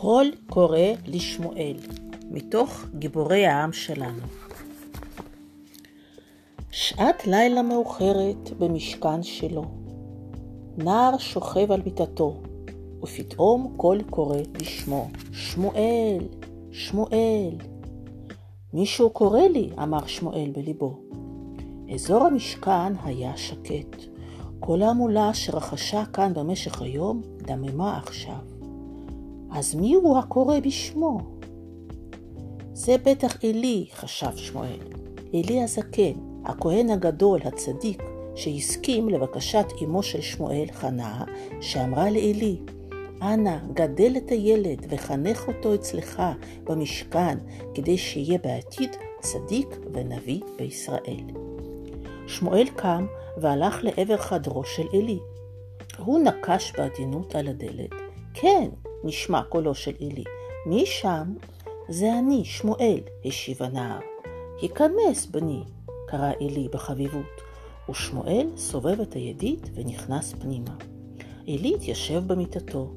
קול קורא לשמואל, מתוך גיבורי העם שלנו. שעת לילה מאוחרת במשכן שלו. נער שוכב על מיטתו, ופתאום קול קורא בשמו, שמואל, שמואל. מישהו קורא לי, אמר שמואל בליבו. אזור המשכן היה שקט. כל ההמולה שרחשה כאן במשך היום דממה עכשיו. אז מי הוא הקורא בשמו? זה בטח עלי, חשב שמואל. עלי הזקן, הכהן הגדול, הצדיק, שהסכים לבקשת אמו של שמואל, חנה, שאמרה לעלי, אנא, גדל את הילד וחנך אותו אצלך במשכן, כדי שיהיה בעתיד צדיק ונביא בישראל. שמואל קם והלך לעבר חדרו של עלי. הוא נקש בעדינות על הדלת. כן, נשמע קולו של עלי. מי שם? זה אני, שמואל, השיב הנער. היכנס, בני, קרא עלי בחביבות, ושמואל סובב את הידית ונכנס פנימה. עלי התיישב במיטתו.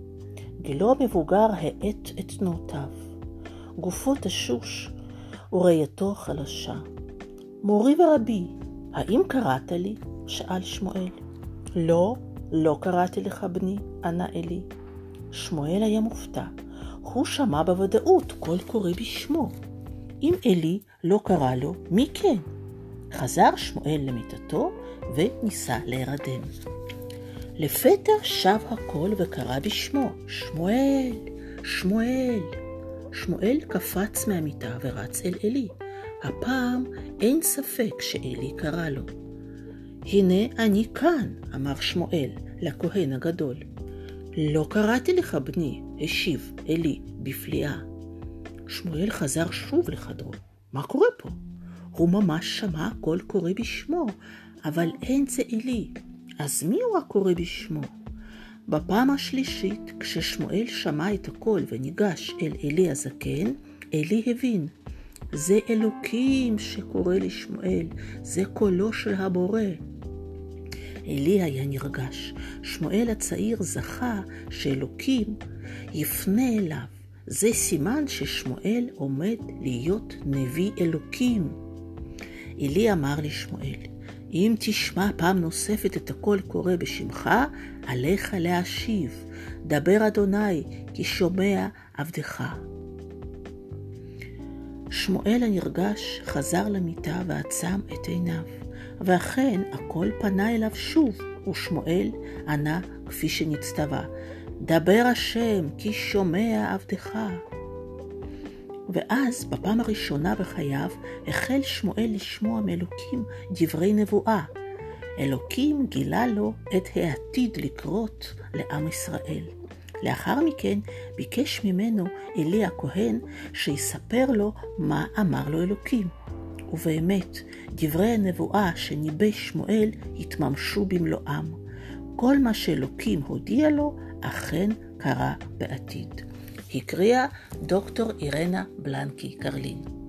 גילו המבוגר האט את תנועותיו. גופו תשוש וראייתו חלשה. מורי ורבי, האם קראת לי? שאל שמואל. לא, לא קראתי לך בני, ענה עלי. שמואל היה מופתע. הוא שמע בוודאות קול קורא בשמו. אם עלי לא קרא לו, מי כן? חזר שמואל למיטתו וניסה להירדם. לפתע שב הקול וקרא בשמו, שמואל, שמואל. שמואל קפץ מהמיטה ורץ אל עלי. הפעם אין ספק שעלי קרא לו. הנה אני כאן, אמר שמואל לכהן הגדול. לא קראתי לך, בני, השיב עלי בפליאה. שמואל חזר שוב לחדרו. מה קורה פה? הוא ממש שמע קול קורא בשמו, אבל אין זה עלי. אז מי הוא הקורא בשמו? בפעם השלישית, כששמואל שמע את הקול וניגש אל עלי הזקן, עלי הבין. זה אלוקים שקורא לשמואל, זה קולו של הבורא. עלי היה נרגש. שמואל הצעיר זכה שאלוקים יפנה אליו. זה סימן ששמואל עומד להיות נביא אלוקים. עלי אמר לשמואל, אם תשמע פעם נוספת את הקול קורא בשמך, עליך להשיב. דבר אדוני, כי שומע עבדך. שמואל הנרגש חזר למיטה ועצם את עיניו. ואכן הכל פנה אליו שוב, ושמואל ענה כפי שנצטווה, דבר השם, כי שומע עבדך. ואז, בפעם הראשונה בחייו, החל שמואל לשמוע מאלוקים דברי נבואה. אלוקים גילה לו את העתיד לקרות לעם ישראל. לאחר מכן ביקש ממנו אלי הכהן שיספר לו מה אמר לו אלוקים. ובאמת, דברי הנבואה שניבש שמואל התממשו במלואם. כל מה שאלוקים הודיע לו, אכן קרה בעתיד. הקריאה דוקטור אירנה בלנקי קרלין.